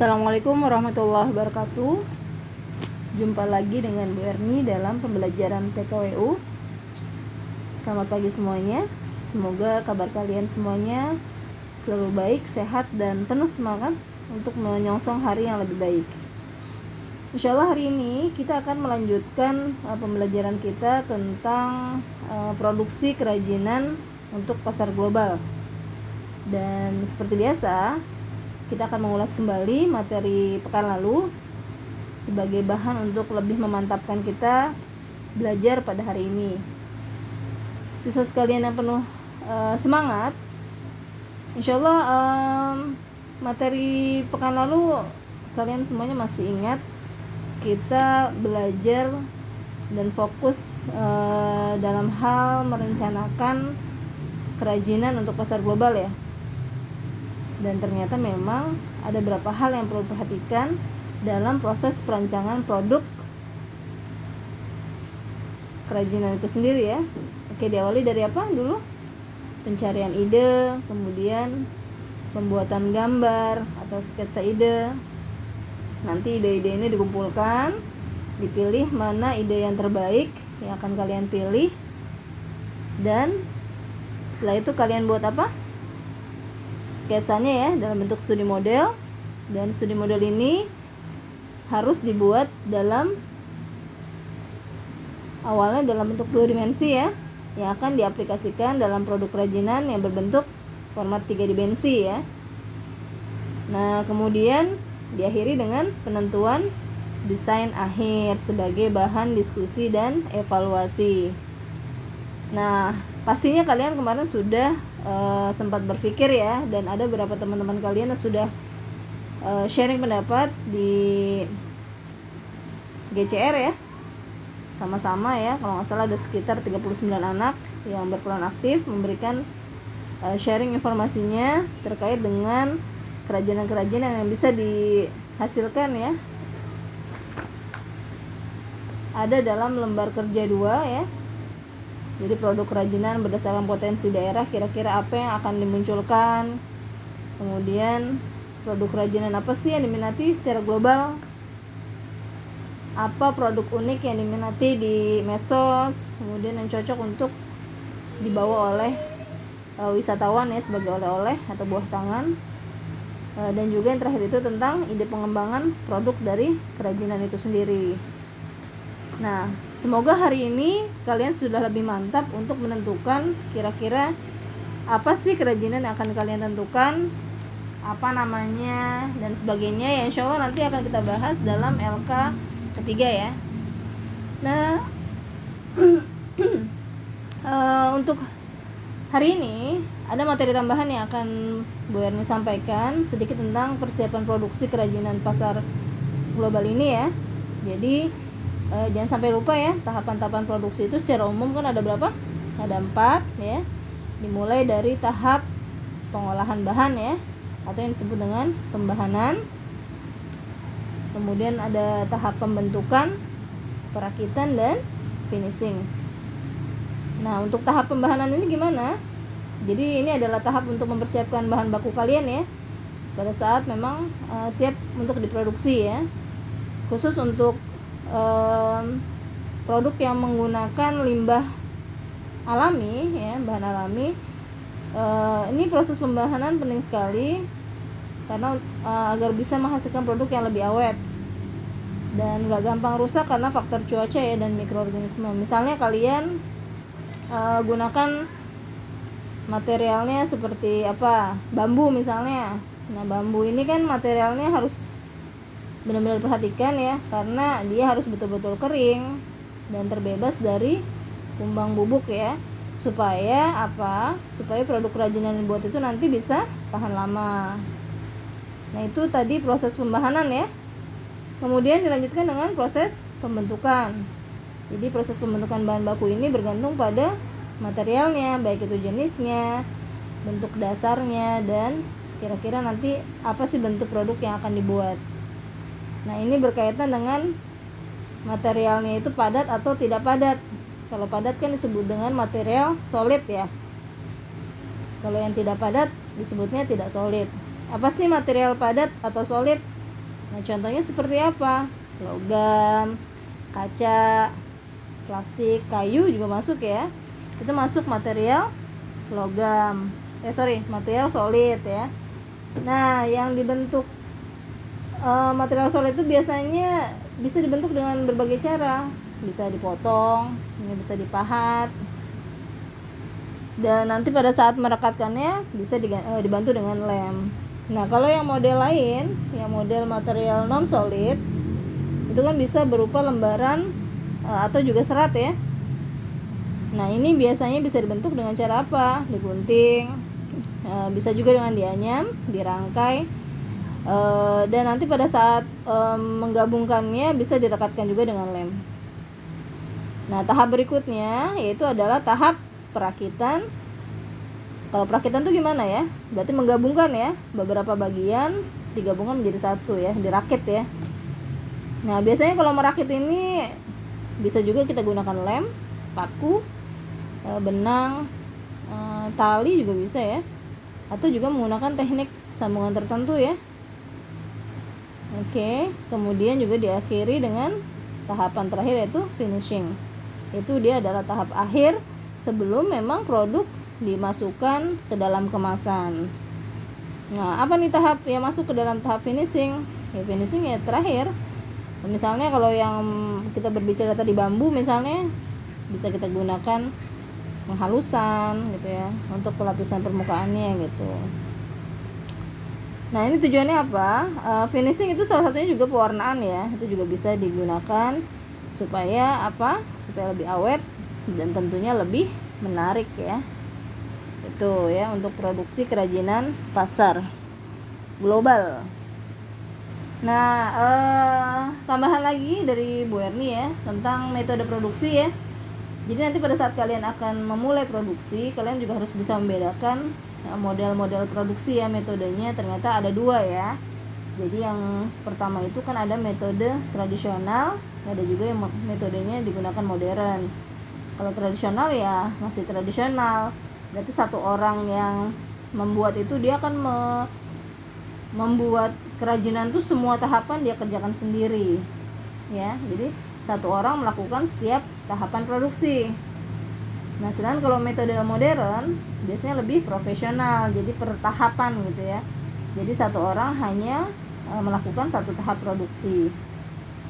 Assalamualaikum warahmatullahi wabarakatuh. Jumpa lagi dengan Bu Erni dalam pembelajaran PKWU Selamat pagi semuanya. Semoga kabar kalian semuanya selalu baik, sehat, dan penuh semangat Untuk menyongsong hari yang lebih baik. Insya Allah hari ini kita akan melanjutkan uh, pembelajaran kita tentang uh, produksi kerajinan untuk pasar global. Dan seperti biasa kita akan mengulas kembali materi pekan lalu sebagai bahan untuk lebih memantapkan kita belajar pada hari ini. Siswa sekalian yang penuh uh, semangat, insya Allah um, materi pekan lalu kalian semuanya masih ingat kita belajar dan fokus uh, dalam hal merencanakan kerajinan untuk pasar global ya dan ternyata memang ada beberapa hal yang perlu diperhatikan dalam proses perancangan produk kerajinan itu sendiri ya. Oke diawali dari apa dulu? Pencarian ide kemudian pembuatan gambar atau sketsa ide. Nanti ide-ide ini dikumpulkan dipilih mana ide yang terbaik yang akan kalian pilih. Dan setelah itu kalian buat apa sketsanya ya dalam bentuk studi model. Dan studi model ini harus dibuat dalam awalnya dalam bentuk dua dimensi ya yang akan diaplikasikan dalam produk kerajinan yang berbentuk format tiga dimensi ya. Nah kemudian diakhiri dengan penentuan desain akhir sebagai bahan diskusi dan evaluasi. Nah pastinya kalian kemarin sudah uh, sempat berpikir ya dan ada beberapa teman-teman kalian yang sudah uh, sharing pendapat di GCR ya. Sama-sama ya kalau nggak salah ada sekitar 39 anak yang berperan aktif memberikan uh, sharing informasinya terkait dengan kerajinan-kerajinan yang bisa dihasilkan ya. Ada dalam lembar kerja dua ya jadi produk kerajinan berdasarkan potensi daerah kira-kira apa yang akan dimunculkan? Kemudian produk kerajinan apa sih yang diminati secara global? Apa produk unik yang diminati di medsos? Kemudian yang cocok untuk dibawa oleh uh, wisatawan ya sebagai oleh-oleh atau buah tangan. Uh, dan juga yang terakhir itu tentang ide pengembangan produk dari kerajinan itu sendiri. Nah Semoga hari ini kalian sudah lebih mantap untuk menentukan kira-kira apa sih kerajinan yang akan kalian tentukan, apa namanya dan sebagainya ya insya Allah nanti akan kita bahas dalam LK ketiga ya. Nah uh, untuk hari ini ada materi tambahan yang akan Bu Erni sampaikan sedikit tentang persiapan produksi kerajinan pasar global ini ya. Jadi uh, jangan sampai lupa ya tahapan-tahapan produksi itu secara umum kan ada berapa? Ada empat ya. Dimulai dari tahap pengolahan bahan ya atau yang disebut dengan pembahanan. Kemudian ada tahap pembentukan perakitan dan finishing. Nah untuk tahap pembahanan ini gimana? Jadi ini adalah tahap untuk mempersiapkan bahan baku kalian ya. Pada saat memang uh, siap untuk diproduksi ya. Khusus untuk um, produk yang menggunakan limbah alami ya bahan alami uh, ini proses pembahanan penting sekali karena uh, agar bisa menghasilkan produk yang lebih awet dan gak gampang rusak karena faktor cuaca ya dan mikroorganisme. Misalnya kalian uh, gunakan materialnya seperti apa? Bambu misalnya. Nah bambu ini kan materialnya harus benar-benar perhatikan ya karena dia harus betul-betul kering dan terbebas dari kumbang bubuk ya supaya apa? Supaya produk kerajinan yang dibuat itu nanti bisa tahan lama. Nah itu tadi proses pembahanan ya. Kemudian dilanjutkan dengan proses pembentukan. Jadi proses pembentukan bahan baku ini bergantung pada materialnya baik itu jenisnya bentuk dasarnya dan kira-kira nanti apa sih bentuk produk yang akan dibuat Nah, ini berkaitan dengan materialnya itu padat atau tidak padat. Kalau padat kan disebut dengan material solid ya. Kalau yang tidak padat disebutnya tidak solid. Apa sih material padat atau solid? Nah, contohnya seperti apa? Logam, kaca, plastik, kayu juga masuk ya. Itu masuk material logam. Eh sorry, material solid ya. Nah, yang dibentuk uh, material solid itu biasanya bisa dibentuk dengan berbagai cara. Bisa dipotong, ini bisa dipahat, dan nanti pada saat merekatkannya bisa eh, dibantu dengan lem. Nah, kalau yang model lain, yang model material non solid itu kan bisa berupa lembaran eh, atau juga serat ya. Nah, ini biasanya bisa dibentuk dengan cara apa? Digunting, bisa juga dengan dianyam, dirangkai. Dan nanti pada saat menggabungkannya bisa direkatkan juga dengan lem. Nah, tahap berikutnya yaitu adalah tahap perakitan. Kalau perakitan tuh gimana ya? Berarti menggabungkan ya beberapa bagian digabungkan menjadi satu ya dirakit ya. Nah biasanya kalau merakit ini bisa juga kita gunakan lem paku eh, benang eh, tali juga bisa ya. Atau juga menggunakan teknik sambungan tertentu ya oke kemudian juga diakhiri dengan tahapan terakhir yaitu finishing itu dia adalah tahap akhir sebelum memang produk dimasukkan ke dalam kemasan. Nah, apa nih tahap yang masuk ke dalam tahap finishing? Ya finishing ya terakhir. Misalnya kalau yang kita berbicara tadi bambu misalnya bisa kita gunakan penghalusan gitu ya untuk pelapisan permukaannya gitu. Nah ini tujuannya apa? Uh, finishing itu salah satunya juga pewarnaan ya, itu juga bisa digunakan supaya apa? Supaya lebih awet dan tentunya lebih menarik ya itu ya untuk produksi kerajinan pasar global nah eh, tambahan lagi dari Bu Erni ya tentang metode produksi ya jadi nanti pada saat kalian akan memulai produksi kalian juga harus bisa membedakan ya, model-model produksi ya metodenya. Ternyata ada dua ya. Jadi yang pertama itu kan ada metode tradisional ada juga yang metodenya digunakan modern. Kalau tradisional ya masih tradisional. Berarti satu orang yang membuat itu dia akan me, membuat kerajinan itu semua tahapan dia kerjakan sendiri. Ya jadi satu orang melakukan setiap tahapan produksi nah sedangkan kalau metode modern biasanya lebih profesional jadi per tahapan gitu ya jadi satu orang hanya e, melakukan satu tahap produksi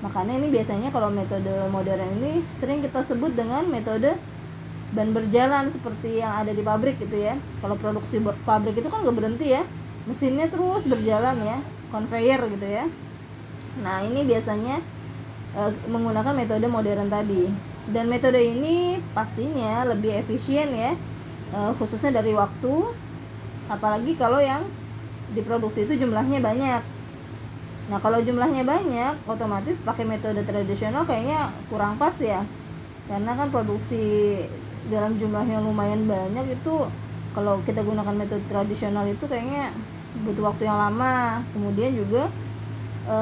Makanya ini biasanya kalau metode modern ini sering kita sebut dengan metode ban berjalan seperti yang ada di pabrik gitu ya. Kalau produksi pabrik itu kan gak berhenti ya, mesinnya terus berjalan ya, conveyor gitu ya. Nah ini biasanya e, menggunakan metode modern tadi. Dan metode ini pastinya lebih efisien ya, e, khususnya dari waktu. Apalagi kalau yang diproduksi itu jumlahnya banyak Nah kalau jumlahnya banyak, otomatis pakai metode tradisional kayaknya kurang pas ya, karena kan produksi dalam jumlah yang lumayan banyak itu kalau kita gunakan metode tradisional itu kayaknya butuh waktu yang lama. Kemudian juga e,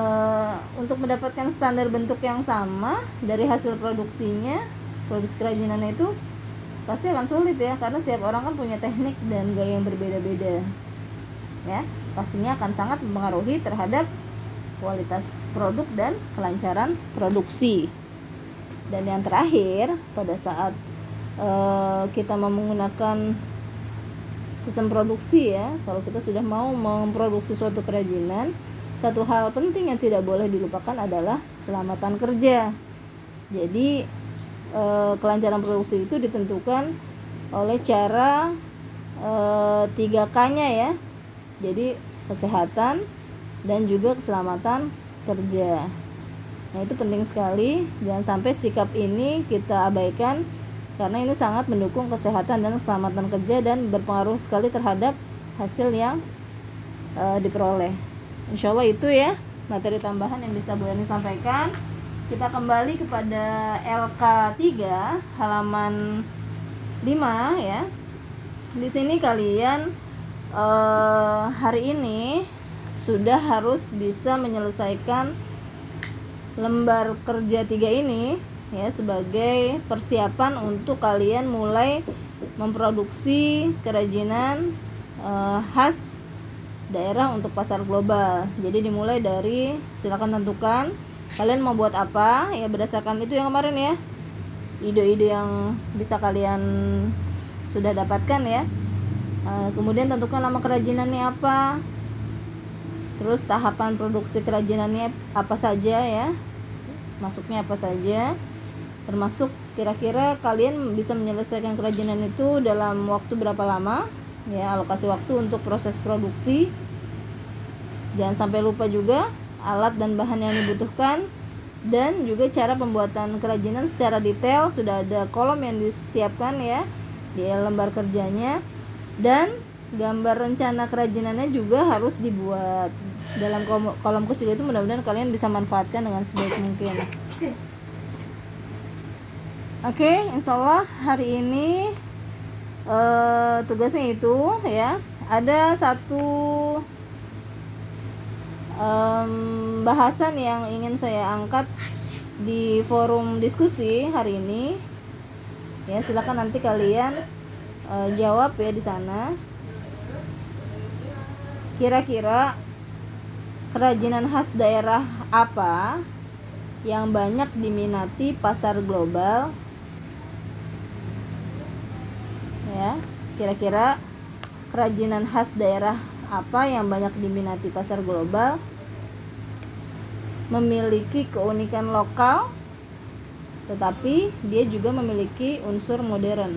untuk mendapatkan standar bentuk yang sama dari hasil produksinya, produksi kerajinan itu pasti akan sulit ya, karena setiap orang kan punya teknik dan gaya yang berbeda-beda. Ya, pastinya akan sangat mempengaruhi terhadap kualitas produk dan kelancaran produksi. Dan yang terakhir, pada saat uh, kita mau menggunakan sistem produksi ya, kalau kita sudah mau memproduksi suatu kerajinan, satu hal penting yang tidak boleh dilupakan adalah keselamatan kerja. Jadi uh, kelancaran produksi itu ditentukan oleh cara uh, tiga K-nya ya. Jadi kesehatan, dan juga keselamatan kerja. Nah, itu penting sekali. Jangan sampai sikap ini kita abaikan karena ini sangat mendukung kesehatan dan keselamatan kerja dan berpengaruh sekali terhadap hasil yang e, diperoleh. Insya Allah itu ya materi tambahan yang bisa Bu Yani sampaikan. Kita kembali kepada LK3 halaman 5 ya. Di sini kalian e, hari ini sudah harus bisa menyelesaikan lembar kerja tiga ini ya sebagai persiapan untuk kalian mulai memproduksi kerajinan uh, khas daerah untuk pasar global. Jadi dimulai dari silakan tentukan kalian mau buat apa ya berdasarkan itu yang kemarin ya. Ide-ide yang bisa kalian sudah dapatkan ya. Eh, kemudian tentukan nama kerajinannya apa. Terus tahapan produksi kerajinannya apa saja ya. Masuknya apa saja. Termasuk kira-kira kalian bisa menyelesaikan kerajinan itu dalam waktu berapa lama ya alokasi waktu untuk proses produksi. Jangan sampai lupa juga alat dan bahan yang dibutuhkan. Dan juga cara pembuatan kerajinan secara detail. Sudah ada kolom yang disiapkan ya di lembar kerjanya. Dan gambar rencana kerajinannya juga harus dibuat. Dalam kolom kecil itu mudah-mudahan kalian bisa manfaatkan dengan sebaik mungkin. Oke okay, insya Allah hari ini uh, tugasnya itu ya ada satu um, bahasan yang ingin saya angkat di forum diskusi hari ini. Ya silakan nanti kalian uh, jawab ya di sana. Kira-kira kerajinan khas daerah apa yang banyak diminati pasar global ya. Kira-kira kerajinan khas daerah apa yang banyak diminati pasar global? Memiliki keunikan lokal tetapi dia juga memiliki unsur modern.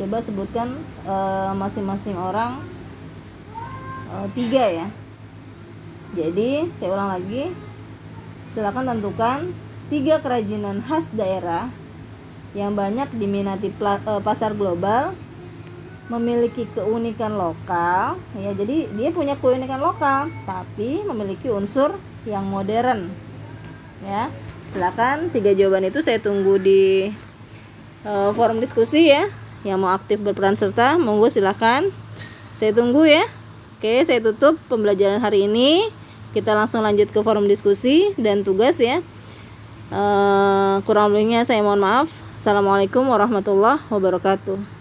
Coba sebutkan eh, masing-masing uh, orang uh, tiga ya. Jadi saya ulang lagi. Silakan tentukan tiga kerajinan khas daerah yang banyak diminati eh, pasar global memiliki keunikan lokal ya jadi dia punya keunikan lokal tapi memiliki unsur yang modern ya. Silakan tiga jawaban itu saya tunggu di uh, forum diskusi ya. Yang mau aktif berperan serta monggo silakan. Saya tunggu ya. Oke saya tutup pembelajaran hari ini. Kita langsung lanjut ke forum diskusi dan tugas ya uh, kurang lebihnya saya mohon maaf Assalamualaikum warahmatullahi wabarakatuh.